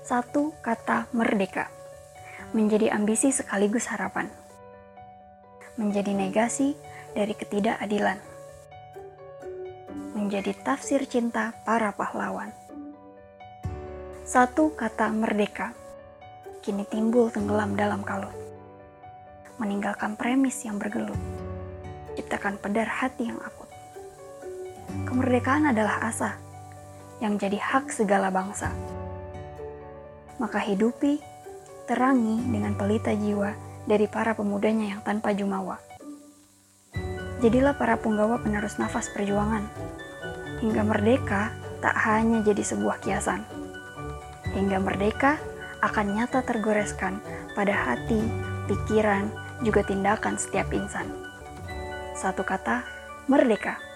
Satu kata merdeka menjadi ambisi sekaligus harapan. Menjadi negasi dari ketidakadilan. Menjadi tafsir cinta para pahlawan. Satu kata merdeka kini timbul tenggelam dalam kalut. Meninggalkan premis yang bergelut. Ciptakan pedar hati yang akut. Kemerdekaan adalah asa yang jadi hak segala bangsa. Maka hidupi, terangi dengan pelita jiwa dari para pemudanya yang tanpa jumawa. Jadilah para punggawa penerus nafas perjuangan, hingga merdeka tak hanya jadi sebuah kiasan. Hingga merdeka akan nyata tergoreskan pada hati, pikiran, juga tindakan setiap insan. Satu kata, merdeka.